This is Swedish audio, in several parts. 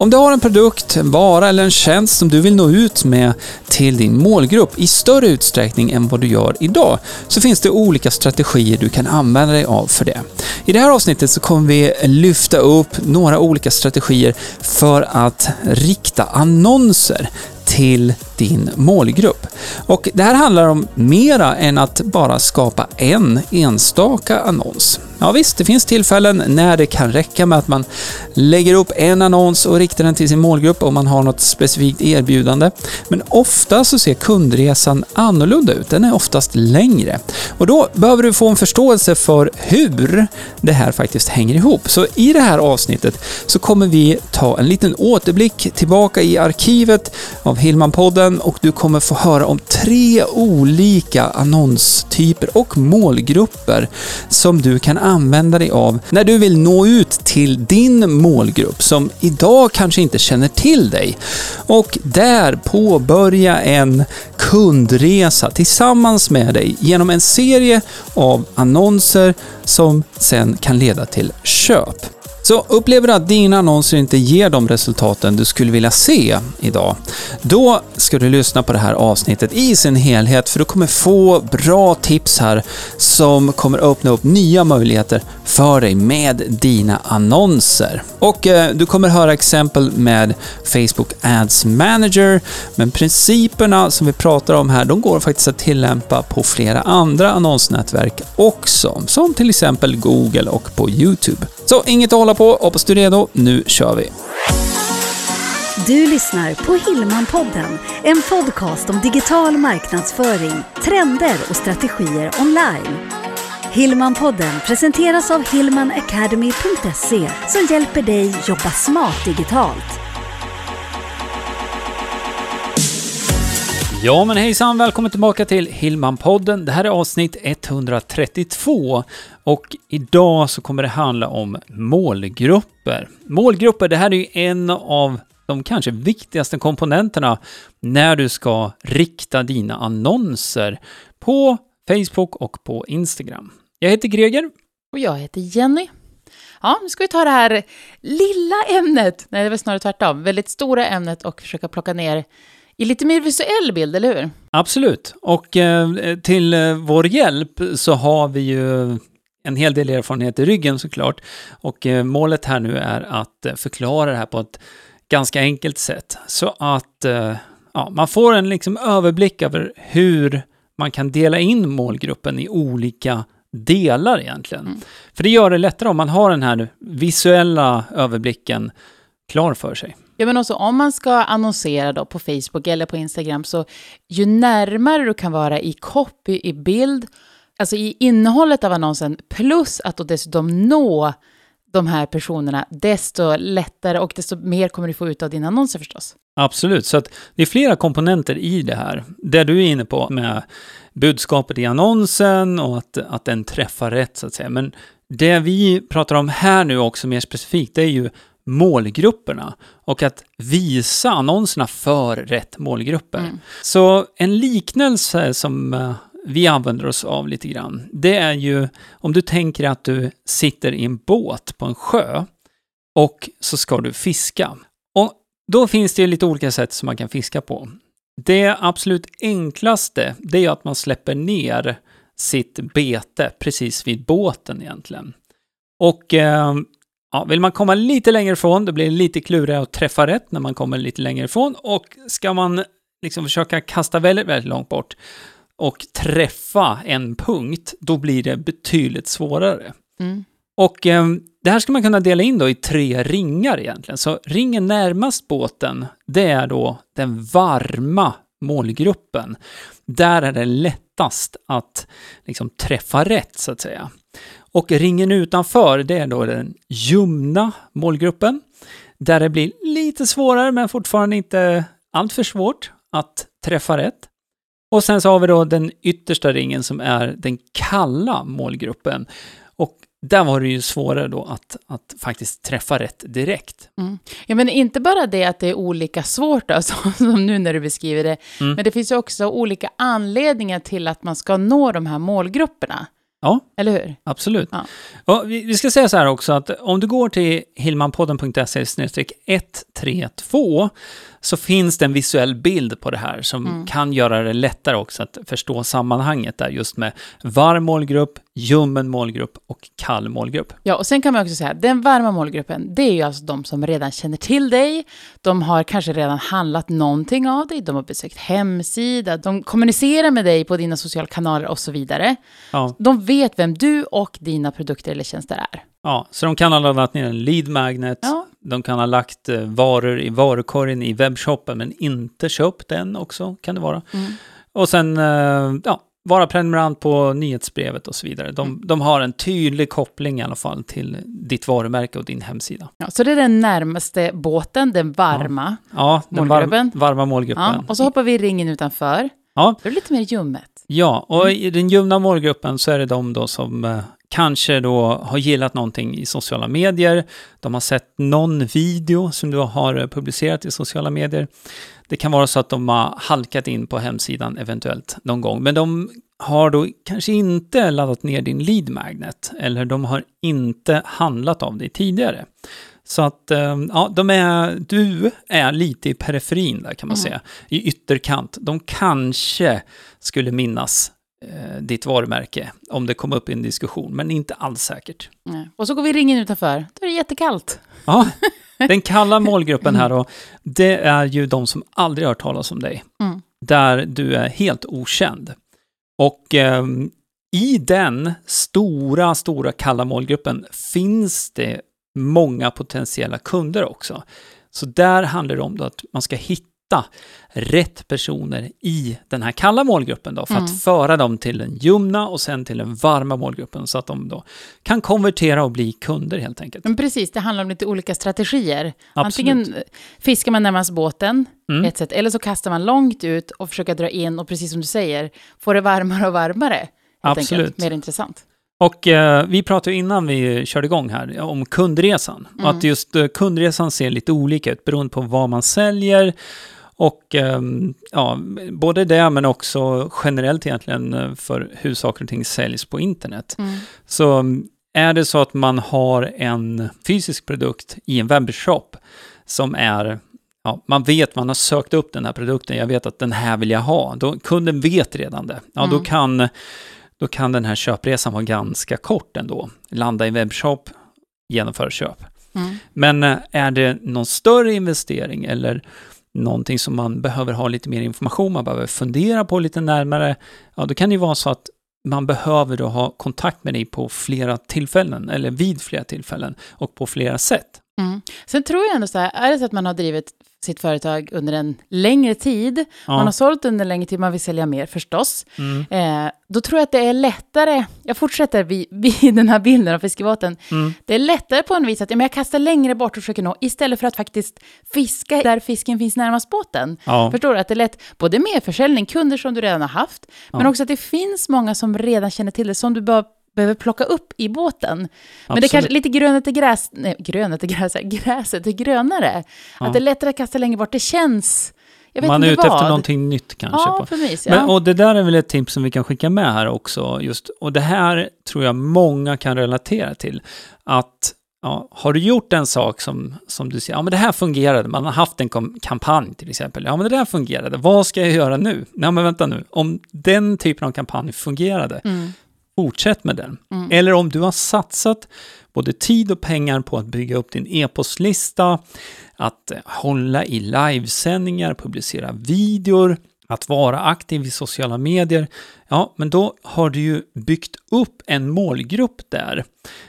Om du har en produkt, en vara eller en tjänst som du vill nå ut med till din målgrupp i större utsträckning än vad du gör idag så finns det olika strategier du kan använda dig av för det. I det här avsnittet så kommer vi lyfta upp några olika strategier för att rikta annonser till din målgrupp. Och det här handlar om mera än att bara skapa en enstaka annons. Ja visst, det finns tillfällen när det kan räcka med att man lägger upp en annons och riktar den till sin målgrupp om man har något specifikt erbjudande. Men ofta så ser kundresan annorlunda ut. Den är oftast längre. Och då behöver du få en förståelse för hur det här faktiskt hänger ihop. Så i det här avsnittet så kommer vi ta en liten återblick tillbaka i arkivet av Hillman-podden och du kommer få höra om tre olika annonstyper och målgrupper som du kan använda dig av när du vill nå ut till din målgrupp som idag kanske inte känner till dig. Och där påbörja en kundresa tillsammans med dig genom en serie av annonser som sen kan leda till köp. Så upplever du att dina annonser inte ger de resultaten du skulle vilja se idag, då ska du lyssna på det här avsnittet i sin helhet för du kommer få bra tips här som kommer öppna upp nya möjligheter för dig med dina annonser. Och eh, du kommer höra exempel med Facebook Ads Manager, men principerna som vi pratar om här, de går faktiskt att tillämpa på flera andra annonsnätverk också, som till exempel Google och på YouTube. Så inget att hålla på, hoppas du är redo. Nu kör vi! Du lyssnar på Hillmanpodden, en podcast om digital marknadsföring, trender och strategier online. Hillmanpodden presenteras av hillmanacademy.se som hjälper dig jobba smart digitalt. Ja men hejsan, välkommen tillbaka till Hillman-podden. Det här är avsnitt 132 och idag så kommer det handla om målgrupper. Målgrupper, det här är ju en av de kanske viktigaste komponenterna när du ska rikta dina annonser på Facebook och på Instagram. Jag heter Greger. Och jag heter Jenny. Ja, nu ska vi ta det här lilla ämnet, nej det är väl snarare tvärtom, väldigt stora ämnet och försöka plocka ner i lite mer visuell bild, eller hur? Absolut. Och eh, till eh, vår hjälp så har vi ju en hel del erfarenhet i ryggen såklart. Och eh, målet här nu är att eh, förklara det här på ett ganska enkelt sätt. Så att eh, ja, man får en liksom överblick över hur man kan dela in målgruppen i olika delar egentligen. Mm. För det gör det lättare om man har den här visuella överblicken klar för sig. Ja, men också om man ska annonsera då på Facebook eller på Instagram, så ju närmare du kan vara i copy, i bild, alltså i innehållet av annonsen, plus att då dessutom nå de här personerna, desto lättare och desto mer kommer du få ut av dina annonser förstås. Absolut, så att det är flera komponenter i det här. Det du är inne på med budskapet i annonsen och att, att den träffar rätt så att säga. Men det vi pratar om här nu också mer specifikt, det är ju målgrupperna och att visa annonserna för rätt målgrupper. Mm. Så en liknelse som eh, vi använder oss av lite grann, det är ju om du tänker att du sitter i en båt på en sjö och så ska du fiska. Och då finns det lite olika sätt som man kan fiska på. Det absolut enklaste, det är att man släpper ner sitt bete precis vid båten egentligen. Och eh, ja, vill man komma lite längre ifrån, då blir det lite klurigare att träffa rätt när man kommer lite längre ifrån. Och ska man liksom försöka kasta väldigt, väldigt långt bort och träffa en punkt, då blir det betydligt svårare. Mm. Och eh, det här ska man kunna dela in då i tre ringar egentligen. Så ringen närmast båten, det är då den varma målgruppen. Där är det lättast att liksom träffa rätt, så att säga. Och ringen utanför, det är då den ljumna målgruppen. Där det blir lite svårare, men fortfarande inte alltför svårt att träffa rätt. Och sen så har vi då den yttersta ringen som är den kalla målgruppen. Och där var det ju svårare då att, att faktiskt träffa rätt direkt. Mm. Ja, men inte bara det att det är olika svårt, då, som nu när du beskriver det, mm. men det finns ju också olika anledningar till att man ska nå de här målgrupperna. Ja, Eller hur? absolut. Ja. Och vi, vi ska säga så här också att om du går till hillmanpodden.se 132 så finns det en visuell bild på det här som Mm. kan göra det lättare också att förstå sammanhanget där just med varm målgrupp, ljummen målgrupp och kall målgrupp. Ja, och sen kan man också säga, den varma målgruppen, det är ju alltså de som redan känner till dig, de har kanske redan handlat någonting av dig, de har besökt hemsida, de kommunicerar med dig på dina sociala kanaler och så vidare. Ja, De vet vem du och dina produkter eller tjänster är. ja, så de kan ha laddat ner en lead magnet, Ja. De kan ha lagt eh, varor i varukorgen i webbshoppen men inte köpt den också, kan det vara. Mm. Och sen, eh, ja, vara prenumerant på nyhetsbrevet och så vidare. De, Mm. de har en tydlig koppling i alla fall till ditt varumärke och din hemsida. Ja, så det är den närmaste båten, den varma. Ja, den var, Målgruppen. varma målgruppen. Ja, och så hoppar vi i ringen utanför. Ja. Då är det lite mer ljummet. Ja, och Mm. i den ljumna målgruppen så är det de då som eh, kanske då har gillat någonting i sociala medier. De har sett någon video som du har eh, publicerat i sociala medier. Det kan vara så att de har halkat in på hemsidan eventuellt någon gång, men de har då kanske inte laddat ner din lead magnet eller de har inte handlat av dig tidigare. Så att, eh, ja, de är, du är lite i periferin där kan man Mm. säga, i ytterkant. De kanske skulle minnas eh, ditt varumärke om det kom upp i en diskussion, men inte alls säkert. Nej. Och så går vi ringen utanför. Då är det jättekallt. Ja, den kalla målgruppen här då, det är ju de som aldrig har hört talas om dig, Mm. där du är helt okänd. Och ehm, i den stora, stora kalla målgruppen finns det många potentiella kunder också. Så där handlar det om att man ska hitta rätt personer i den här kalla målgruppen då, för Mm. att föra dem till den ljumna och sen till den varma målgruppen så att de då kan konvertera och bli kunder helt enkelt. Men precis, det handlar om lite olika strategier. Absolut. Antingen fiskar man närmast båten, Mm. ett sätt, eller så kastar man långt ut och försöker dra in och precis som du säger, få det varmare och varmare. Absolut. Enkelt. Mer intressant. Och eh, vi pratade innan vi körde igång här om kundresan. Och Mm. att just eh, kundresan ser lite olika ut beroende på vad man säljer. Och ehm, ja, både det men också generellt egentligen eh, för hur saker och ting säljs på internet. Mm. Så är det så att man har en fysisk produkt i en webbshop som är Ja, man vet, man har sökt upp den här produkten, jag vet att den här vill jag ha. Då, kunden vet redan det. Ja, då Mm. kan då kan den här köpresan vara ganska kort ändå. Landa i webbshop, genomföra köp. Mm. Men eh, är det någon större investering eller någonting som man behöver ha lite mer information, man behöver fundera på lite närmare, ja då kan det ju vara så att man behöver då ha kontakt med dig på flera tillfällen, eller vid flera tillfällen, och på flera sätt. Mm. Sen tror jag ändå så här, är det så att man har drivit sitt företag under en längre tid, man har Ja. sålt under en längre tid, man vill sälja mer förstås, Mm. eh, då tror jag att det är lättare, jag fortsätter vid, vid den här bilden av fiskebåten, Mm. det är lättare på en vis att ja, men jag kastar längre bort och försöker nå, istället för att faktiskt fiska där fisken finns närmast båten. Ja. Förstår du? Att det är lätt, både med försäljning, kunder som du redan har haft, men Ja. också att det finns många som redan känner till det, som du bara behöver plocka upp i båten. Men det är Absolut. kanske lite grönet är gräs, nej, grönet är gräs, gräset är grönare. Ja. Att det är lättare att kasta längre bort, det känns, Man är ute vad. efter någonting nytt kanske. Ja, precis. Ja. Men, och det där är väl ett tips som vi kan skicka med här också. Just, och det här tror jag många kan relatera till. Att ja, har du gjort en sak som, som du säger, ja men det här fungerade, man har haft en kampanj till exempel, ja men det där fungerade, vad ska jag göra nu? Nej men vänta nu, om den typen av kampanj fungerade, Mm. Fortsätt med den. Mm. Eller om du har satsat både tid och pengar på att bygga upp din e-postlista, att eh, hålla i livesändningar, publicera videor, att vara aktiv i sociala medier, ja, men då har du ju byggt upp en målgrupp där.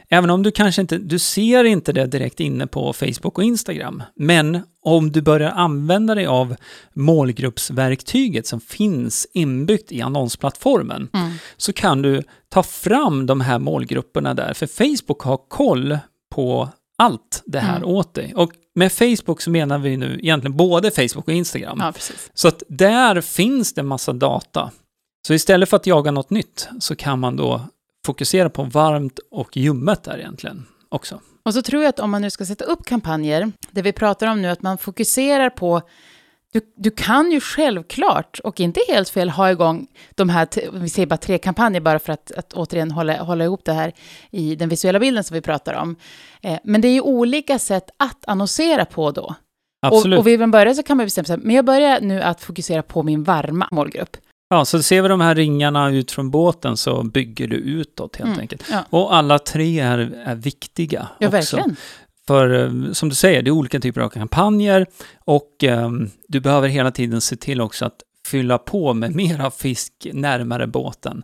Även om du kanske inte, du ser inte det direkt inne på Facebook och Instagram, men om du börjar använda dig av målgruppsverktyget som finns inbyggt i annonsplattformen, Mm. så kan du ta fram de här målgrupperna där, för Facebook har koll på allt det här Mm. åt dig. Och med Facebook så menar vi nu egentligen både Facebook och Instagram. Ja. Så att där finns det massa data. Så istället för att jaga något nytt så kan man då fokusera på varmt och ljummet där egentligen också. Och så tror jag att om man nu ska sätta upp kampanjer, det vi pratar om nu, att man fokuserar på Du, du kan ju självklart, och inte helt fel, ha igång de här, vi säger bara tre kampanjer bara för att, att återigen hålla, hålla ihop det här i den visuella bilden som vi pratar om. Eh, men det är ju olika sätt att annonsera på då. Absolut. Och, och vid en början så kan man bestämma sig, men jag börjar nu att fokusera på min varma målgrupp. Ja, så ser vi de här ringarna ut från båten så bygger du utåt helt Mm, enkelt. Ja, Och alla tre är, är viktiga ja också. verkligen. För eh, som du säger, det är olika typer av kampanjer och eh, du behöver hela tiden se till också att fylla på med mera fisk närmare båten.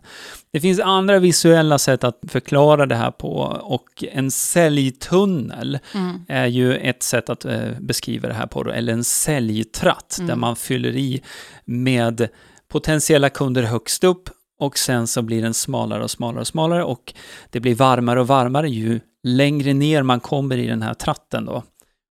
Det finns andra visuella sätt att förklara det här på och en säljtunnel Mm. är ju ett sätt att eh, beskriva det här på, då, eller en säljtratt Mm. där man fyller i med potentiella kunder högst upp och sen så blir den smalare och smalare och smalare och det blir varmare och varmare ju längre ner man kommer i den här tratten då.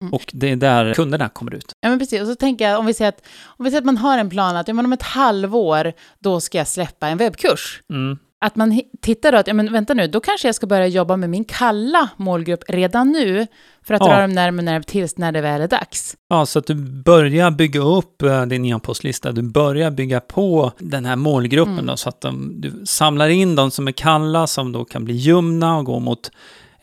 Mm. Och det är där kunderna kommer ut. Ja, men precis. Och så tänker jag, om vi säger att, om vi säger att man har en plan att ja, men om ett halvår, då ska jag släppa en webbkurs. Mm. Att man tittar då att, ja men vänta nu, då kanske jag ska börja jobba med min kalla målgrupp redan nu, för att Ja. dra dem närmare närmare tills när det väl är dags. Ja, så att du börjar bygga upp eh, din e-postlista, du börjar bygga på den här målgruppen Mm. då, så att de, du samlar in de som är kalla, som då kan bli ljumna och gå mot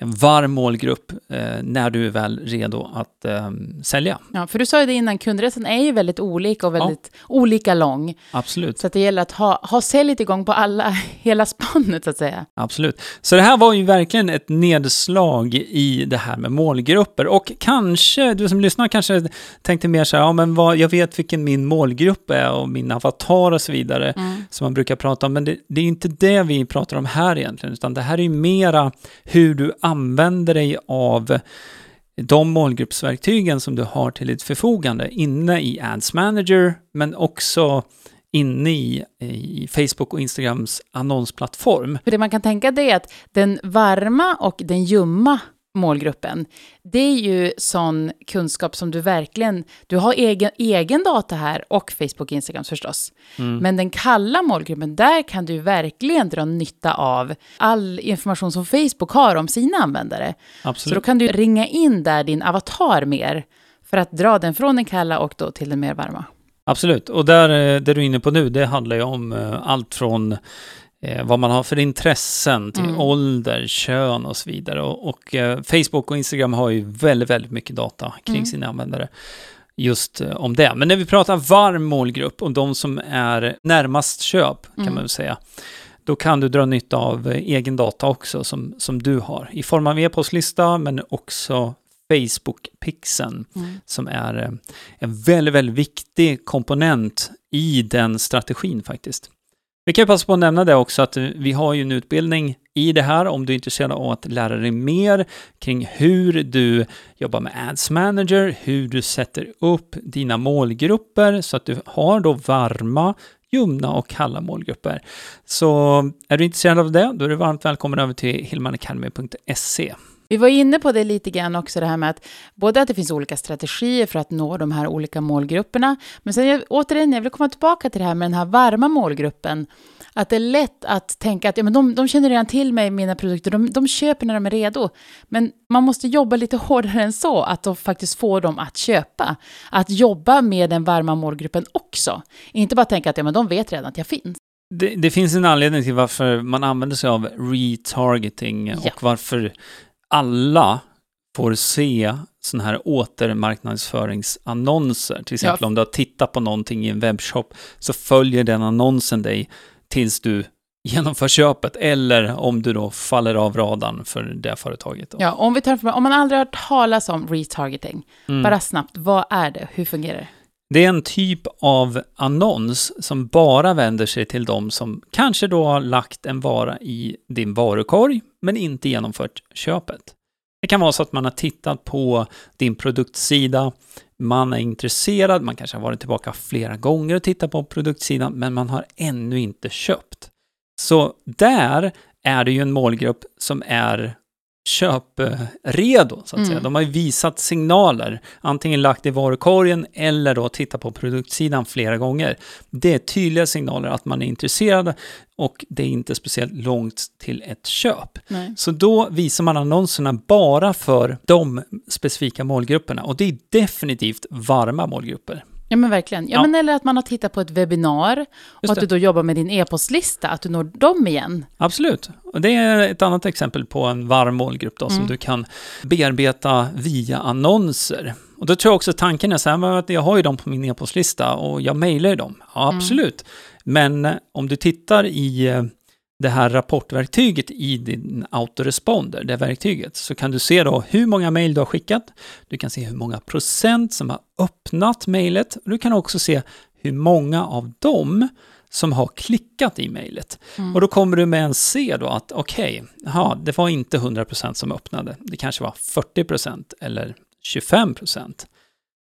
en varm målgrupp eh, när du är väl redo att eh, sälja. Ja, för du sa ju det innan, kundresan är ju väldigt olika och väldigt olika lång. Absolut. Så det gäller att ha, ha säljet igång på alla, hela spannet så att säga. Absolut. Så det här var ju verkligen ett nedslag i det här med målgrupper. Och kanske, du som lyssnar kanske tänkte mer så här, ja men vad, jag vet vilken min målgrupp är och min avatar och så vidare, Mm. som man brukar prata om. Men det, det är inte det vi pratar om här egentligen, utan det här är ju mera hur du använder dig av de målgruppsverktygen som du har till ditt förfogande inne i Ads Manager, men också inne i, i Facebook och Instagrams annonsplattform. För det man kan tänka det är att den varma och den ljumma målgruppen, det är ju sån kunskap som du verkligen, du har egen, egen data här och Facebook och Instagram förstås. Mm. Men den kalla målgruppen, där kan du verkligen dra nytta av all information som Facebook har om sina användare. Så Absolut. då kan du ringa in där din avatar mer för att dra den från den kalla och då till den mer varma. Absolut. Och där, eh, det du är inne på nu, det handlar ju om eh, allt från eh, vad man har för intressen till Mm. ålder, kön och så vidare. Och, och eh, Facebook och Instagram har ju väldigt, väldigt mycket data kring Mm. sina användare just eh, om det. Men när vi pratar varm målgrupp och de som är närmast köp, kan Mm. man väl säga, då kan du dra nytta av eh, egen data också som, som du har i form av e-postlista men också Facebook-pixeln Mm. som är eh, en väldigt, väldigt viktig komponent i den strategin faktiskt. Vi kan ju passa på att nämna det också att vi har ju en utbildning i det här om du är intresserad av att lära dig mer kring hur du jobbar med Ads Manager, hur du sätter upp dina målgrupper så att du har då varma, ljumna och kalla målgrupper. Så är du intresserad av det, då är du varmt välkommen över till hilmanacademy.se. Vi var inne på det lite grann också, det här med att både att det finns olika strategier för att nå de här olika målgrupperna, men sen jag, återigen, jag vill komma tillbaka till det här med den här varma målgruppen. Att det är lätt att tänka att ja, men de, de känner redan till mig, mina produkter, de, de köper när de är redo. Men man måste jobba lite hårdare än så, att de faktiskt får dem att köpa. Att jobba med den varma målgruppen också. Inte bara tänka att ja, men de vet redan att jag finns. Det, det finns en anledning till varför man använder sig av retargeting Ja. och varför alla får se sådana här återmarknadsföringsannonser. Till exempel Ja. om du har tittat på någonting i en webbshop så följer den annonsen dig tills du genomför köpet eller om du då faller av radarn för det företaget. Då. Ja, om, vi tar, om man aldrig har hört talas om retargeting, Mm. bara snabbt, vad är det? Hur fungerar det? Det är en typ av annons som bara vänder sig till de som kanske då har lagt en vara i din varukorg, men inte genomfört köpet. Det kan vara så att man har tittat på din produktsida, man är intresserad, man kanske har varit tillbaka flera gånger och tittat på produktsidan, men man har ännu inte köpt. Så där är det ju en målgrupp som är köpredo, så att Mm. säga. De har ju visat signaler, antingen lagt i varukorgen eller då tittat på produktsidan flera gånger. Det är tydliga signaler att man är intresserad och det är inte speciellt långt till ett köp. Nej. Så då visar man annonserna bara för de specifika målgrupperna och det är definitivt varma målgrupper. Ja, men verkligen. Ja, Ja. Men eller att man har tittat på ett webbinar och att du då jobbar med din e-postlista, att du når dem igen. Absolut. Och det är ett annat exempel på en varm målgrupp då, som Mm. du kan bearbeta via annonser. Och då tror jag också tanken är så här, men att jag har ju dem på min e-postlista och jag mejlar ju dem. Ja, Mm. absolut. Men eh, om du tittar i eh, det här rapportverktyget i din autoresponder, det verktyget, så kan du se då hur många mejl du har skickat. Du kan se hur många procent som har öppnat mejlet. Och du kan också se hur många av dem som har klickat i mejlet. Mm. Och då kommer du med en C då att okej, okay, det var inte 100% som öppnade. Det kanske var 40% eller 25%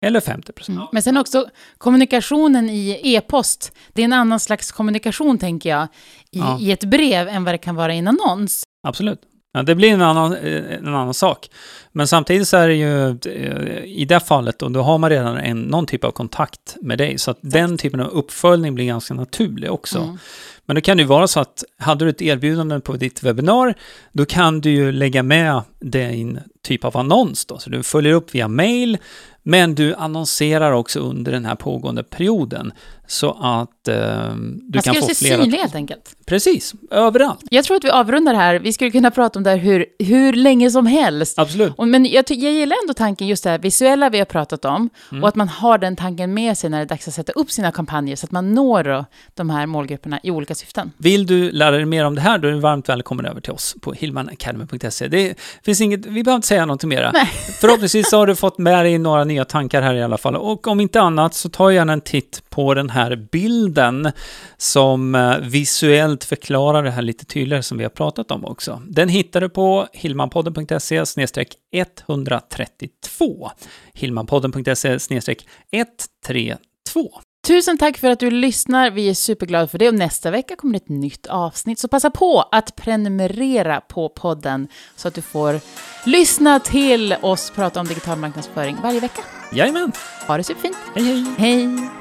eller 50%. Mm. Men sen också kommunikationen i e-post. Det är en annan slags kommunikation, tänker jag, i, Ja. i ett brev än vad det kan vara i en annons. Absolut. Ja, det blir en annan, eh, en annan sak. Men samtidigt så är det ju eh, i det fallet, och då har man redan en, någon typ av kontakt med dig, så att den typen av uppföljning blir ganska naturlig också. Mm. Men det kan ju vara så att hade du ett erbjudande på ditt webbinar, då kan du ju lägga med det i en typ av annons då. Så du följer upp via mail, men du annonserar också under den här pågående perioden. Så att eh, du Man kan ska få se flera... synlig helt enkelt. Precis, överallt. Jag tror att vi avrundar här. Vi skulle kunna prata om det här hur, hur länge som helst. Absolut. Och, men jag, jag gillar ändå tanken, just det här visuella vi har pratat om, Mm. och att man har den tanken med sig när det är dags att sätta upp sina kampanjer, så att man når då, de här målgrupperna i olika syften. Vill du lära dig mer om det här, då är du varmt välkommen över till oss på hillmanacademy.se. Det finns inget, vi behöver inte säga något mera. Nej. Förhoppningsvis har du fått med dig några nya tankar här i alla fall. Och om inte annat så ta gärna en titt på den här bilden som eh, visuellt förklarar det här lite tydligare som vi har pratat om också. Den hittar du på hillmanpodden.se 132. hillmanpodden.se 132. Tusen tack för att du lyssnar. Vi är superglada för det. Och nästa vecka kommer det ett nytt avsnitt. Så passa på att prenumerera på podden så att du får lyssna till oss prata om digital marknadsföring varje vecka. Jajamän, Ha det superfint. hej hej! Hej!